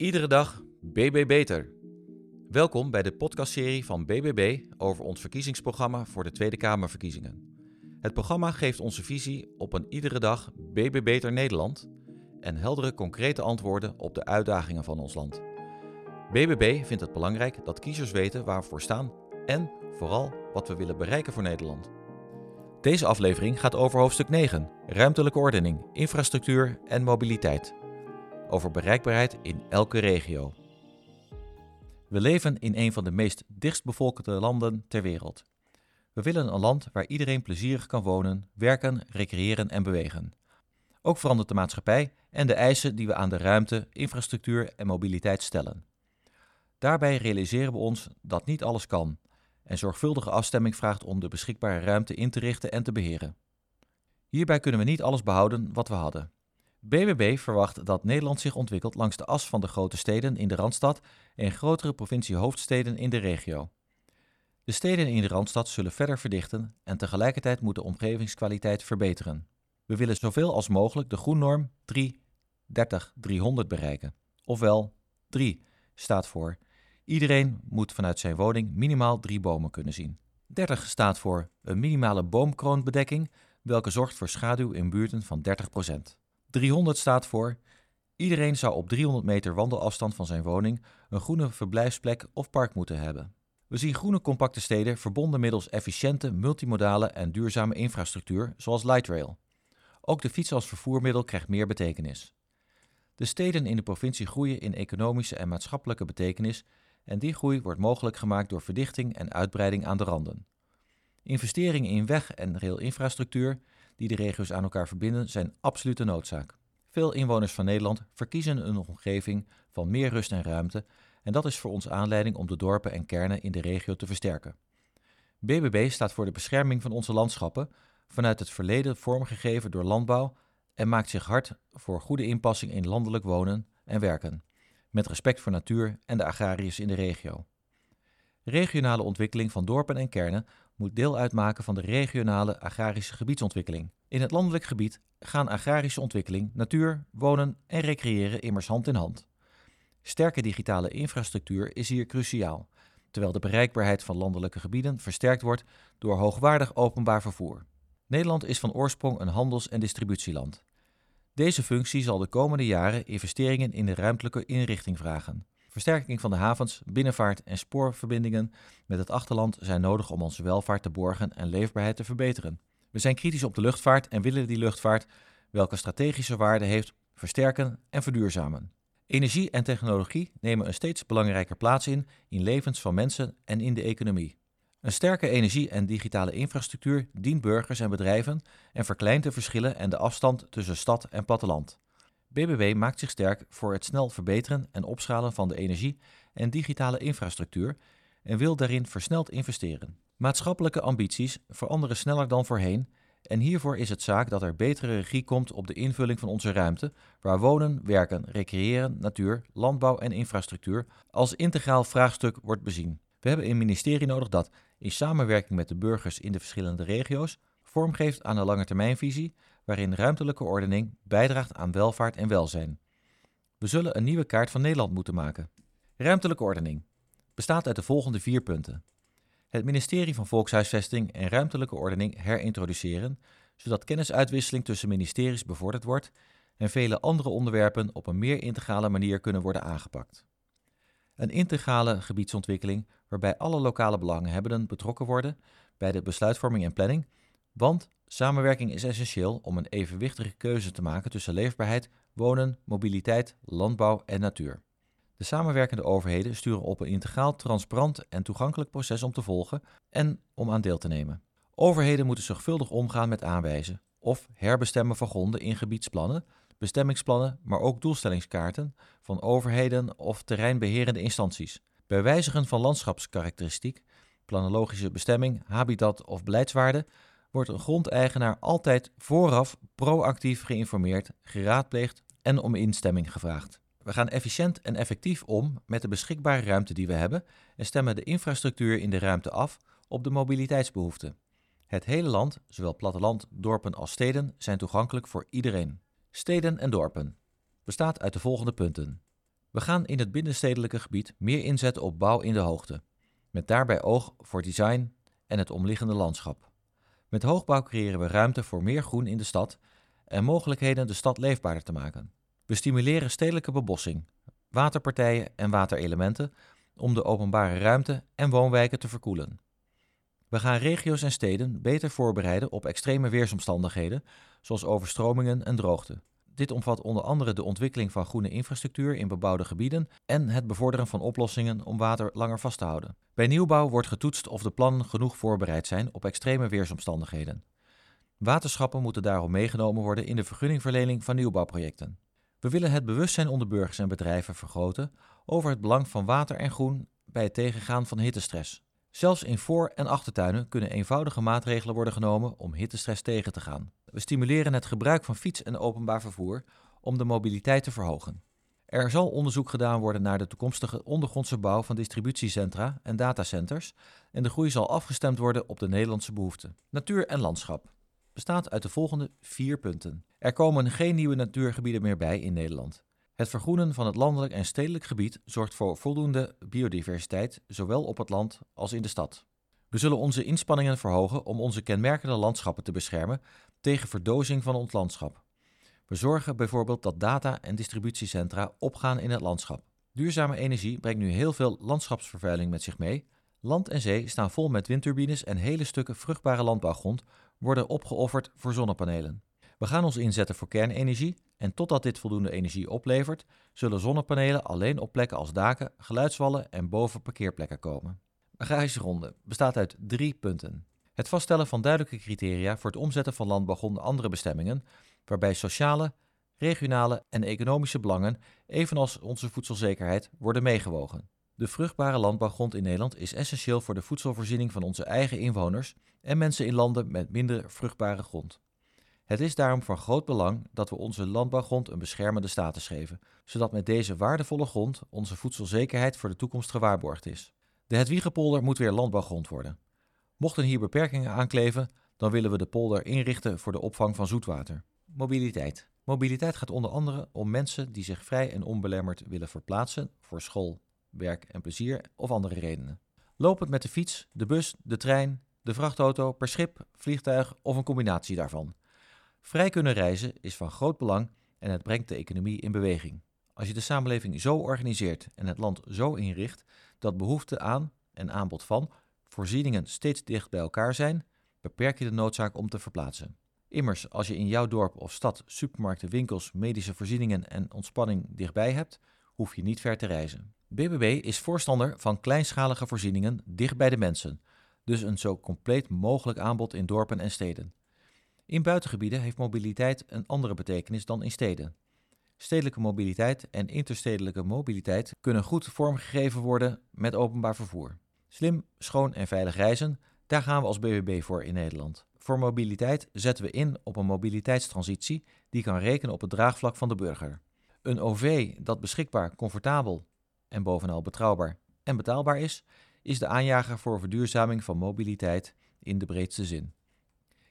Iedere dag BB Beter. Welkom bij de podcastserie van BBB over ons verkiezingsprogramma voor de Tweede Kamerverkiezingen. Het programma geeft onze visie op een iedere dag BB Beter Nederland en heldere concrete antwoorden op de uitdagingen van ons land. BBB vindt het belangrijk dat kiezers weten waar we voor staan en vooral wat we willen bereiken voor Nederland. Deze aflevering gaat over hoofdstuk 9, ruimtelijke ordening, infrastructuur en mobiliteit. Over bereikbaarheid in elke regio. We leven in een van de meest dichtstbevolkte landen ter wereld. We willen een land waar iedereen plezierig kan wonen, werken, recreëren en bewegen. Ook verandert de maatschappij en de eisen die we aan de ruimte, infrastructuur en mobiliteit stellen. Daarbij realiseren we ons dat niet alles kan en zorgvuldige afstemming vraagt om de beschikbare ruimte in te richten en te beheren. Hierbij kunnen we niet alles behouden wat we hadden. BBB verwacht dat Nederland zich ontwikkelt langs de as van de grote steden in de Randstad en grotere provinciehoofdsteden in de regio. De steden in de Randstad zullen verder verdichten en tegelijkertijd moet de omgevingskwaliteit verbeteren. We willen zoveel als mogelijk de groennorm 3 30 300 bereiken. Ofwel 3 staat voor Iedereen moet vanuit zijn woning minimaal drie bomen kunnen zien. 30 staat voor een minimale boomkroonbedekking, welke zorgt voor schaduw in buurten van 30%. 300 staat voor iedereen zou op 300 meter wandelafstand van zijn woning een groene verblijfsplek of park moeten hebben. We zien groene compacte steden verbonden middels efficiënte, multimodale en duurzame infrastructuur, zoals lightrail. Ook de fiets als vervoermiddel krijgt meer betekenis. De steden in de provincie groeien in economische en maatschappelijke betekenis en die groei wordt mogelijk gemaakt door verdichting en uitbreiding aan de randen. Investeringen in weg- en railinfrastructuur die de regio's aan elkaar verbinden zijn absolute noodzaak. Veel inwoners van Nederland verkiezen een omgeving van meer rust en ruimte en dat is voor ons aanleiding om de dorpen en kernen in de regio te versterken. BBB staat voor de bescherming van onze landschappen, vanuit het verleden vormgegeven door landbouw en maakt zich hard voor goede inpassing in landelijk wonen en werken met respect voor natuur en de agrariërs in de regio. Regionale ontwikkeling van dorpen en kernen moet deel uitmaken van de regionale agrarische gebiedsontwikkeling. In het landelijk gebied gaan agrarische ontwikkeling, natuur, wonen en recreëren immers hand in hand. Sterke digitale infrastructuur is hier cruciaal, terwijl de bereikbaarheid van landelijke gebieden versterkt wordt door hoogwaardig openbaar vervoer. Nederland is van oorsprong een handels- en distributieland. Deze functie zal de komende jaren investeringen in de ruimtelijke inrichting vragen. Versterking van de havens, binnenvaart en spoorverbindingen met het achterland zijn nodig om onze welvaart te borgen en leefbaarheid te verbeteren. We zijn kritisch op de luchtvaart en willen die luchtvaart, welke strategische waarde heeft, versterken en verduurzamen. Energie en technologie nemen een steeds belangrijker plaats in in levens van mensen en in de economie. Een sterke energie- en digitale infrastructuur dient burgers en bedrijven en verkleint de verschillen en de afstand tussen stad en platteland. BBB maakt zich sterk voor het snel verbeteren en opschalen van de energie- en digitale infrastructuur en wil daarin versneld investeren. Maatschappelijke ambities veranderen sneller dan voorheen en hiervoor is het zaak dat er betere regie komt op de invulling van onze ruimte, waar wonen, werken, recreëren, natuur, landbouw en infrastructuur als integraal vraagstuk wordt bezien. We hebben een ministerie nodig dat, in samenwerking met de burgers in de verschillende regio's, vormgeeft aan een langetermijnvisie waarin ruimtelijke ordening bijdraagt aan welvaart en welzijn. We zullen een nieuwe kaart van Nederland moeten maken. Ruimtelijke ordening bestaat uit de volgende vier punten. Het ministerie van Volkshuisvesting en Ruimtelijke Ordening herintroduceren, zodat kennisuitwisseling tussen ministeries bevorderd wordt en vele andere onderwerpen op een meer integrale manier kunnen worden aangepakt. Een integrale gebiedsontwikkeling waarbij alle lokale belanghebbenden betrokken worden bij de besluitvorming en planning, want samenwerking is essentieel om een evenwichtige keuze te maken tussen leefbaarheid, wonen, mobiliteit, landbouw en natuur. De samenwerkende overheden sturen op een integraal, transparant en toegankelijk proces om te volgen en om aan deel te nemen. Overheden moeten zorgvuldig omgaan met aanwijzen of herbestemmen van gronden in gebiedsplannen, bestemmingsplannen, maar ook doelstellingskaarten van overheden of terreinbeherende instanties. Bij wijzigen van landschapskarakteristiek, planologische bestemming, habitat of beleidswaarde wordt een grondeigenaar altijd vooraf proactief geïnformeerd, geraadpleegd en om instemming gevraagd. We gaan efficiënt en effectief om met de beschikbare ruimte die we hebben en stemmen de infrastructuur in de ruimte af op de mobiliteitsbehoeften. Het hele land, zowel platteland, dorpen als steden, zijn toegankelijk voor iedereen. Steden en dorpen bestaat uit de volgende punten. We gaan in het binnenstedelijke gebied meer inzetten op bouw in de hoogte, met daarbij oog voor design en het omliggende landschap. Met hoogbouw creëren we ruimte voor meer groen in de stad en mogelijkheden de stad leefbaarder te maken. We stimuleren stedelijke bebossing, waterpartijen en waterelementen om de openbare ruimte en woonwijken te verkoelen. We gaan regio's en steden beter voorbereiden op extreme weersomstandigheden, zoals overstromingen en droogte. Dit omvat onder andere de ontwikkeling van groene infrastructuur in bebouwde gebieden en het bevorderen van oplossingen om water langer vast te houden. Bij nieuwbouw wordt getoetst of de plannen genoeg voorbereid zijn op extreme weersomstandigheden. Waterschappen moeten daarom meegenomen worden in de vergunningverlening van nieuwbouwprojecten. We willen het bewustzijn onder burgers en bedrijven vergroten over het belang van water en groen bij het tegengaan van hittestress. Zelfs in voor- en achtertuinen kunnen eenvoudige maatregelen worden genomen om hittestress tegen te gaan. We stimuleren het gebruik van fiets en openbaar vervoer om de mobiliteit te verhogen. Er zal onderzoek gedaan worden naar de toekomstige ondergrondse bouw van distributiecentra en datacenters en de groei zal afgestemd worden op de Nederlandse behoeften. Natuur en landschap bestaat uit de volgende vier punten. Er komen geen nieuwe natuurgebieden meer bij in Nederland. Het vergroenen van het landelijk en stedelijk gebied zorgt voor voldoende biodiversiteit, zowel op het land als in de stad. We zullen onze inspanningen verhogen om onze kenmerkende landschappen te beschermen tegen verdozing van ons landschap. We zorgen bijvoorbeeld dat data- en distributiecentra opgaan in het landschap. Duurzame energie brengt nu heel veel landschapsvervuiling met zich mee. Land en zee staan vol met windturbines en hele stukken vruchtbare landbouwgrond worden opgeofferd voor zonnepanelen. We gaan ons inzetten voor kernenergie en totdat dit voldoende energie oplevert, zullen zonnepanelen alleen op plekken als daken, geluidswallen en boven parkeerplekken komen. Bagageronde bestaat uit drie punten. Het vaststellen van duidelijke criteria voor het omzetten van landbouwgrond andere bestemmingen, waarbij sociale, regionale en economische belangen, evenals onze voedselzekerheid, worden meegewogen. De vruchtbare landbouwgrond in Nederland is essentieel voor de voedselvoorziening van onze eigen inwoners en mensen in landen met minder vruchtbare grond. Het is daarom van groot belang dat we onze landbouwgrond een beschermende status geven, zodat met deze waardevolle grond onze voedselzekerheid voor de toekomst gewaarborgd is. De Hedwiegepolder moet weer landbouwgrond worden. Mochten hier beperkingen aankleven, dan willen we de polder inrichten voor de opvang van zoetwater. Mobiliteit. Mobiliteit gaat onder andere om mensen die zich vrij en onbelemmerd willen verplaatsen voor school, werk en plezier of andere redenen. Lopend met de fiets, de bus, de trein, de vrachtauto, per schip, vliegtuig of een combinatie daarvan. Vrij kunnen reizen is van groot belang en het brengt de economie in beweging. Als je de samenleving zo organiseert en het land zo inricht dat behoefte aan en aanbod van voorzieningen steeds dicht bij elkaar zijn, beperk je de noodzaak om te verplaatsen. Immers, als je in jouw dorp of stad supermarkten, winkels, medische voorzieningen en ontspanning dichtbij hebt, hoef je niet ver te reizen. BBB is voorstander van kleinschalige voorzieningen dicht bij de mensen, dus een zo compleet mogelijk aanbod in dorpen en steden. In buitengebieden heeft mobiliteit een andere betekenis dan in steden. Stedelijke mobiliteit en interstedelijke mobiliteit kunnen goed vormgegeven worden met openbaar vervoer. Slim, schoon en veilig reizen, daar gaan we als BBB voor in Nederland. Voor mobiliteit zetten we in op een mobiliteitstransitie die kan rekenen op het draagvlak van de burger. Een OV dat beschikbaar, comfortabel en bovenal betrouwbaar en betaalbaar is, is de aanjager voor verduurzaming van mobiliteit in de breedste zin.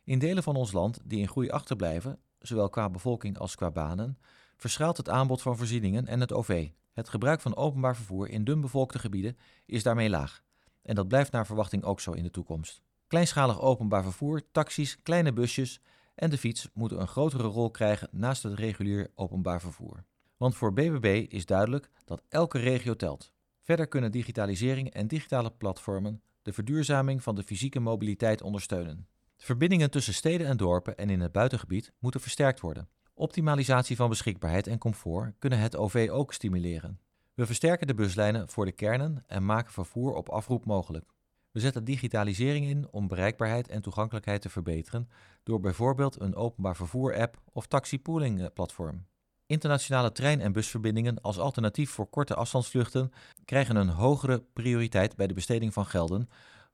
In delen van ons land die in groei achterblijven, zowel qua bevolking als qua banen, verschuilt het aanbod van voorzieningen en het OV. Het gebruik van openbaar vervoer in dunbevolkte gebieden is daarmee laag. En dat blijft naar verwachting ook zo in de toekomst. Kleinschalig openbaar vervoer, taxis, kleine busjes en de fiets moeten een grotere rol krijgen naast het regulier openbaar vervoer. Want voor BBB is duidelijk dat elke regio telt. Verder kunnen digitalisering en digitale platformen de verduurzaming van de fysieke mobiliteit ondersteunen. De verbindingen tussen steden en dorpen en in het buitengebied moeten versterkt worden. Optimalisatie van beschikbaarheid en comfort kunnen het OV ook stimuleren. We versterken de buslijnen voor de kernen en maken vervoer op afroep mogelijk. We zetten digitalisering in om bereikbaarheid en toegankelijkheid te verbeteren door bijvoorbeeld een openbaar vervoer-app of taxipooling-platform. Internationale trein- en busverbindingen als alternatief voor korte afstandsvluchten krijgen een hogere prioriteit bij de besteding van gelden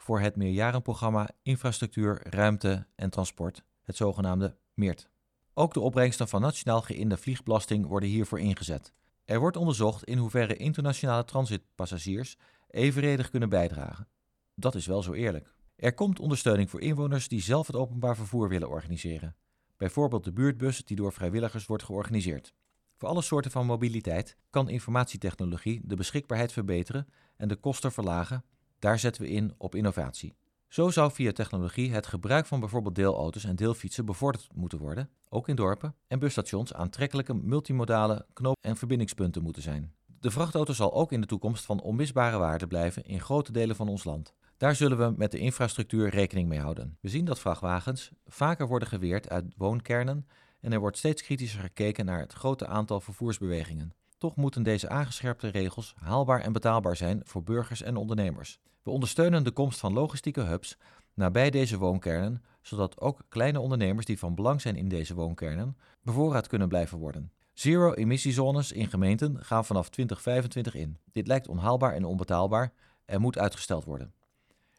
voor het meerjarenprogramma Infrastructuur, Ruimte en Transport, het zogenaamde MEERT. Ook de opbrengsten van nationaal geïnde vliegbelasting worden hiervoor ingezet. Er wordt onderzocht in hoeverre internationale transitpassagiers evenredig kunnen bijdragen. Dat is wel zo eerlijk. Er komt ondersteuning voor inwoners die zelf het openbaar vervoer willen organiseren. Bijvoorbeeld de buurtbus die door vrijwilligers wordt georganiseerd. Voor alle soorten van mobiliteit kan informatietechnologie de beschikbaarheid verbeteren en de kosten verlagen. Daar zetten we in op innovatie. Zo zou via technologie het gebruik van bijvoorbeeld deelauto's en deelfietsen bevorderd moeten worden, ook in dorpen, en busstations aantrekkelijke multimodale knoop- en verbindingspunten moeten zijn. De vrachtauto zal ook in de toekomst van onmisbare waarde blijven in grote delen van ons land. Daar zullen we met de infrastructuur rekening mee houden. We zien dat vrachtwagens vaker worden geweerd uit woonkernen en er wordt steeds kritischer gekeken naar het grote aantal vervoersbewegingen. Toch moeten deze aangescherpte regels haalbaar en betaalbaar zijn voor burgers en ondernemers. We ondersteunen de komst van logistieke hubs nabij deze woonkernen, zodat ook kleine ondernemers die van belang zijn in deze woonkernen bevoorraad kunnen blijven worden. Zero-emissiezones in gemeenten gaan vanaf 2025 in. Dit lijkt onhaalbaar en onbetaalbaar en moet uitgesteld worden.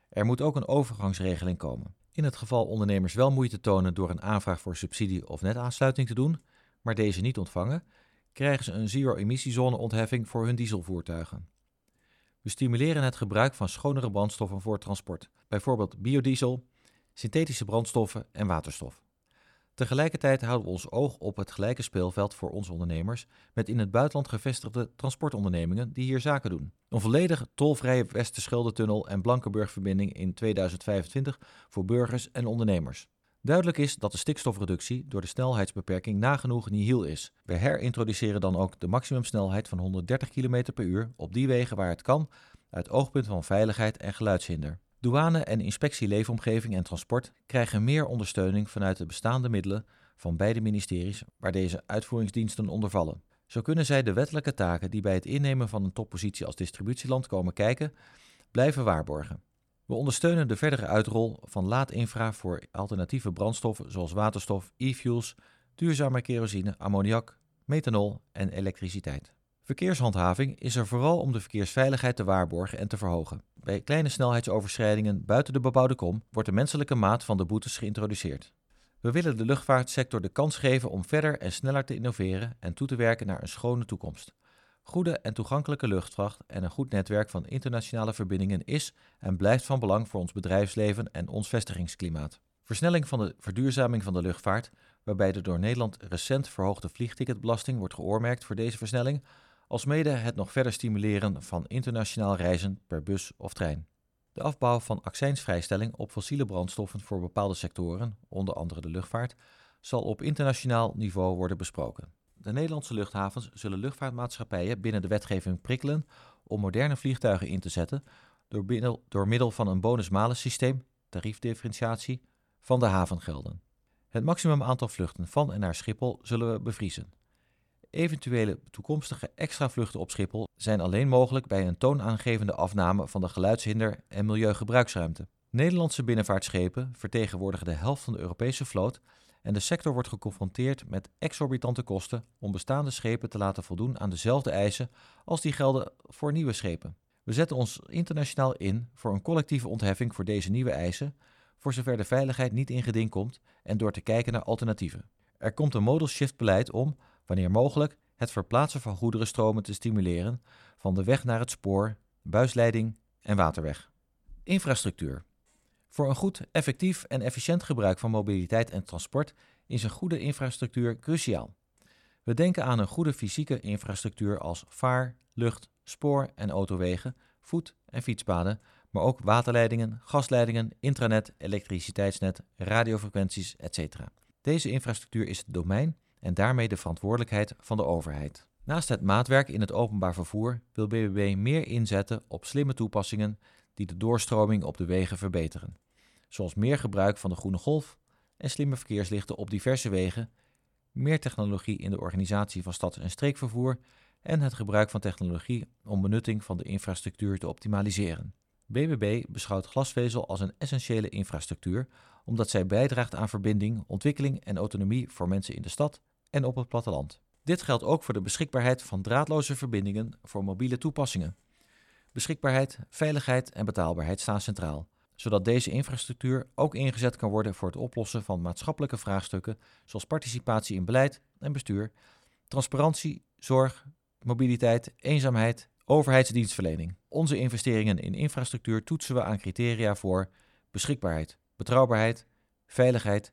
Er moet ook een overgangsregeling komen. In het geval ondernemers wel moeite tonen door een aanvraag voor subsidie of netaansluiting te doen, maar deze niet ontvangen, krijgen ze een zero-emissiezone-ontheffing voor hun dieselvoertuigen. We stimuleren het gebruik van schonere brandstoffen voor transport, bijvoorbeeld biodiesel, synthetische brandstoffen en waterstof. Tegelijkertijd houden we ons oog op het gelijke speelveld voor onze ondernemers met in het buitenland gevestigde transportondernemingen die hier zaken doen. Een volledig tolvrije Westerschelde-tunnel en Blankenburg-verbinding in 2025 voor burgers en ondernemers. Duidelijk is dat de stikstofreductie door de snelheidsbeperking nagenoeg nihil is. We herintroduceren dan ook de maximumsnelheid van 130 km per uur op die wegen waar het kan, uit oogpunt van veiligheid en geluidshinder. Douane en inspectie leefomgeving en transport krijgen meer ondersteuning vanuit de bestaande middelen van beide ministeries waar deze uitvoeringsdiensten onder vallen. Zo kunnen zij de wettelijke taken die bij het innemen van een toppositie als distributieland komen kijken, blijven waarborgen. We ondersteunen de verdere uitrol van laadinfra voor alternatieve brandstoffen zoals waterstof, e-fuels, duurzame kerosine, ammoniak, methanol en elektriciteit. Verkeershandhaving is er vooral om de verkeersveiligheid te waarborgen en te verhogen. Bij kleine snelheidsoverschrijdingen buiten de bebouwde kom wordt de menselijke maat van de boetes geïntroduceerd. We willen de luchtvaartsector de kans geven om verder en sneller te innoveren en toe te werken naar een schone toekomst. Goede en toegankelijke luchtvaart en een goed netwerk van internationale verbindingen is en blijft van belang voor ons bedrijfsleven en ons vestigingsklimaat. Versnelling van de verduurzaming van de luchtvaart, waarbij de door Nederland recent verhoogde vliegticketbelasting wordt geoormerkt voor deze versnelling, alsmede het nog verder stimuleren van internationaal reizen per bus of trein. De afbouw van accijnsvrijstelling op fossiele brandstoffen voor bepaalde sectoren, onder andere de luchtvaart, zal op internationaal niveau worden besproken. De Nederlandse luchthavens zullen luchtvaartmaatschappijen binnen de wetgeving prikkelen om moderne vliegtuigen in te zetten door middel, door middel van een bonus-malus systeem, tariefdifferentiatie, van de havengelden. Het maximum aantal vluchten van en naar Schiphol zullen we bevriezen. Eventuele toekomstige extra vluchten op Schiphol zijn alleen mogelijk bij een toonaangevende afname van de geluidshinder en milieugebruiksruimte. Nederlandse binnenvaartschepen vertegenwoordigen de helft van de Europese vloot en de sector wordt geconfronteerd met exorbitante kosten om bestaande schepen te laten voldoen aan dezelfde eisen als die gelden voor nieuwe schepen. We zetten ons internationaal in voor een collectieve ontheffing voor deze nieuwe eisen, voor zover de veiligheid niet in geding komt en door te kijken naar alternatieven. Er komt een modal shift beleid om, wanneer mogelijk, het verplaatsen van goederenstromen te stimuleren van de weg naar het spoor, buisleiding en waterweg. Infrastructuur. Voor een goed, effectief en efficiënt gebruik van mobiliteit en transport is een goede infrastructuur cruciaal. We denken aan een goede fysieke infrastructuur als vaar, lucht, spoor- en autowegen, voet- en fietspaden, maar ook waterleidingen, gasleidingen, intranet, elektriciteitsnet, radiofrequenties, etc. Deze infrastructuur is het domein en daarmee de verantwoordelijkheid van de overheid. Naast het maatwerk in het openbaar vervoer wil BBB meer inzetten op slimme toepassingen die de doorstroming op de wegen verbeteren, zoals meer gebruik van de groene golf en slimme verkeerslichten op diverse wegen, meer technologie in de organisatie van stads- en streekvervoer en het gebruik van technologie om benutting van de infrastructuur te optimaliseren. BBB beschouwt glasvezel als een essentiële infrastructuur omdat zij bijdraagt aan verbinding, ontwikkeling en autonomie voor mensen in de stad en op het platteland. Dit geldt ook voor de beschikbaarheid van draadloze verbindingen voor mobiele toepassingen. Beschikbaarheid, veiligheid en betaalbaarheid staan centraal, zodat deze infrastructuur ook ingezet kan worden voor het oplossen van maatschappelijke vraagstukken zoals participatie in beleid en bestuur, transparantie, zorg, mobiliteit, eenzaamheid, overheidsdienstverlening. Onze investeringen in infrastructuur toetsen we aan criteria voor beschikbaarheid, betrouwbaarheid, veiligheid,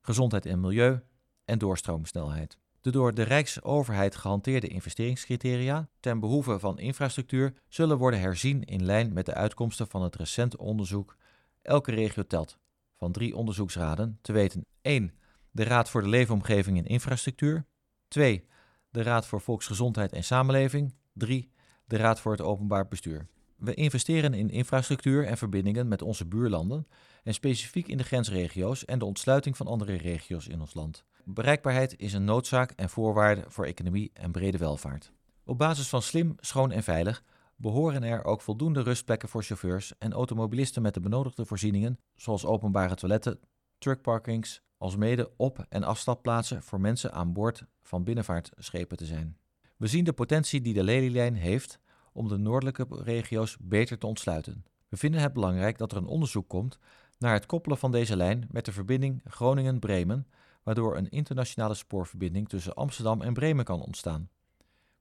gezondheid en milieu en doorstroomsnelheid. De door de Rijksoverheid gehanteerde investeringscriteria ten behoeve van infrastructuur zullen worden herzien in lijn met de uitkomsten van het recente onderzoek Elke regio telt van drie onderzoeksraden, te weten 1. De Raad voor de Leefomgeving en Infrastructuur, 2. De Raad voor Volksgezondheid en Samenleving, 3. De Raad voor het Openbaar Bestuur. We investeren in infrastructuur en verbindingen met onze buurlanden en specifiek in de grensregio's en de ontsluiting van andere regio's in ons land. Bereikbaarheid is een noodzaak en voorwaarde voor economie en brede welvaart. Op basis van slim, schoon en veilig behoren er ook voldoende rustplekken voor chauffeurs en automobilisten met de benodigde voorzieningen, zoals openbare toiletten, truckparkings, alsmede op- en afstapplaatsen voor mensen aan boord van binnenvaartschepen te zijn. We zien de potentie die de Lelylijn heeft om de noordelijke regio's beter te ontsluiten. We vinden het belangrijk dat er een onderzoek komt naar het koppelen van deze lijn met de verbinding Groningen-Bremen, waardoor een internationale spoorverbinding tussen Amsterdam en Bremen kan ontstaan.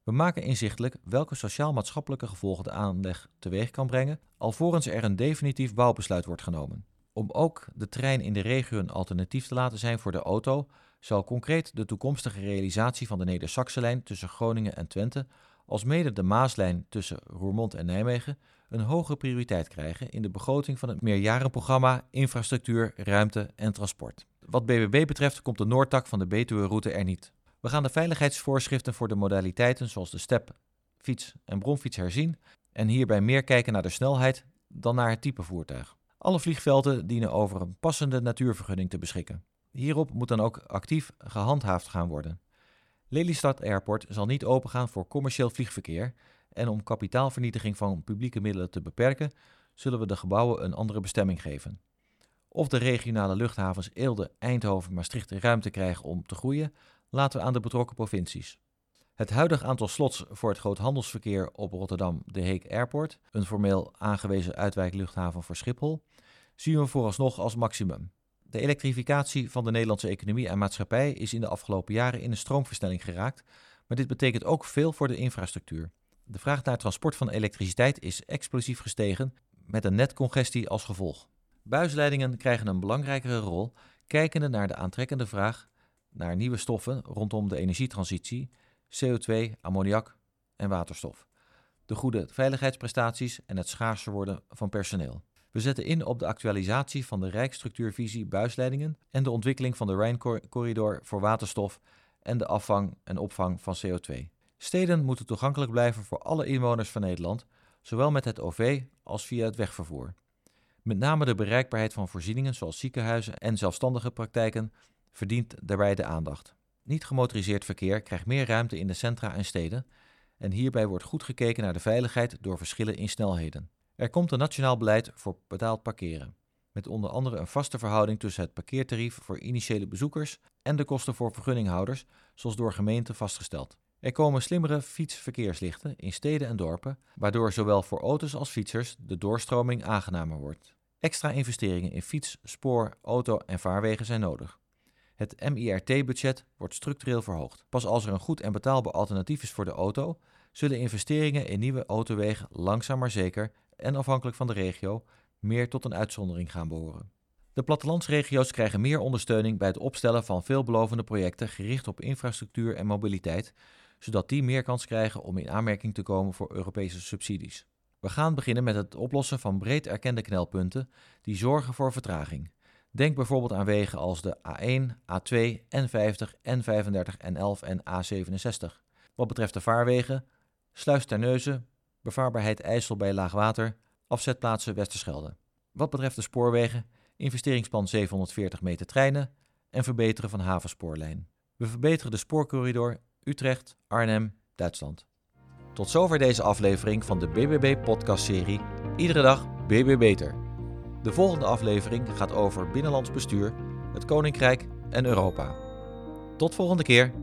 We maken inzichtelijk welke sociaal-maatschappelijke gevolgen de aanleg teweeg kan brengen, alvorens er een definitief bouwbesluit wordt genomen. Om ook de trein in de regio een alternatief te laten zijn voor de auto, zal concreet de toekomstige realisatie van de Neder-Saxe-lijn tussen Groningen en Twente, alsmede de Maaslijn tussen Roermond en Nijmegen, een hoge prioriteit krijgen in de begroting van het meerjarenprogramma Infrastructuur, Ruimte en Transport. Wat BBB betreft komt de Noordtak van de Betuwe-route er niet. We gaan de veiligheidsvoorschriften voor de modaliteiten zoals de step, fiets en bromfiets herzien en hierbij meer kijken naar de snelheid dan naar het type voertuig. Alle vliegvelden dienen over een passende natuurvergunning te beschikken. Hierop moet dan ook actief gehandhaafd gaan worden. Lelystad Airport zal niet opengaan voor commercieel vliegverkeer en om kapitaalvernietiging van publieke middelen te beperken, zullen we de gebouwen een andere bestemming geven. Of de regionale luchthavens Eelde, Eindhoven, Maastricht ruimte krijgen om te groeien, laten we aan de betrokken provincies. Het huidige aantal slots voor het groothandelsverkeer op Rotterdam de Heek Airport, een formeel aangewezen uitwijkluchthaven voor Schiphol, zien we vooralsnog als maximum. De elektrificatie van de Nederlandse economie en maatschappij is in de afgelopen jaren in een stroomversnelling geraakt, maar dit betekent ook veel voor de infrastructuur. De vraag naar transport van elektriciteit is explosief gestegen, met een netcongestie als gevolg. Buisleidingen krijgen een belangrijkere rol, kijkende naar de aantrekkende vraag naar nieuwe stoffen rondom de energietransitie, CO2, ammoniak en waterstof. De goede veiligheidsprestaties en het schaarser worden van personeel. We zetten in op de actualisatie van de Rijksstructuurvisie buisleidingen en de ontwikkeling van de Rijncorridor voor waterstof en de afvang en opvang van CO2. Steden moeten toegankelijk blijven voor alle inwoners van Nederland, zowel met het OV als via het wegvervoer. Met name de bereikbaarheid van voorzieningen zoals ziekenhuizen en zelfstandige praktijken verdient daarbij de aandacht. Niet gemotoriseerd verkeer krijgt meer ruimte in de centra en steden en hierbij wordt goed gekeken naar de veiligheid door verschillen in snelheden. Er komt een nationaal beleid voor betaald parkeren, met onder andere een vaste verhouding tussen het parkeertarief voor initiële bezoekers en de kosten voor vergunninghouders, zoals door gemeenten vastgesteld. Er komen slimmere fietsverkeerslichten in steden en dorpen, waardoor zowel voor auto's als fietsers de doorstroming aangenamer wordt. Extra investeringen in fiets, spoor, auto en vaarwegen zijn nodig. Het MIRT-budget wordt structureel verhoogd. Pas als er een goed en betaalbaar alternatief is voor de auto, zullen investeringen in nieuwe autowegen langzaam maar zeker en afhankelijk van de regio meer tot een uitzondering gaan behoren. De plattelandsregio's krijgen meer ondersteuning bij het opstellen van veelbelovende projecten gericht op infrastructuur en mobiliteit, zodat die meer kans krijgen om in aanmerking te komen voor Europese subsidies. We gaan beginnen met het oplossen van breed erkende knelpunten die zorgen voor vertraging. Denk bijvoorbeeld aan wegen als de A1, A2, N50, N35, N11 en A67. Wat betreft de vaarwegen, Sluis Terneuzen, bevaarbaarheid IJssel bij laagwater, afzetplaatsen Westerschelde. Wat betreft de spoorwegen, investeringsplan 740 meter treinen en verbeteren van havenspoorlijn. We verbeteren de spoorcorridor Utrecht, Arnhem, Duitsland. Tot zover deze aflevering van de BBB-podcastserie Iedere dag BB Beter. De volgende aflevering gaat over binnenlands bestuur, het Koninkrijk en Europa. Tot volgende keer.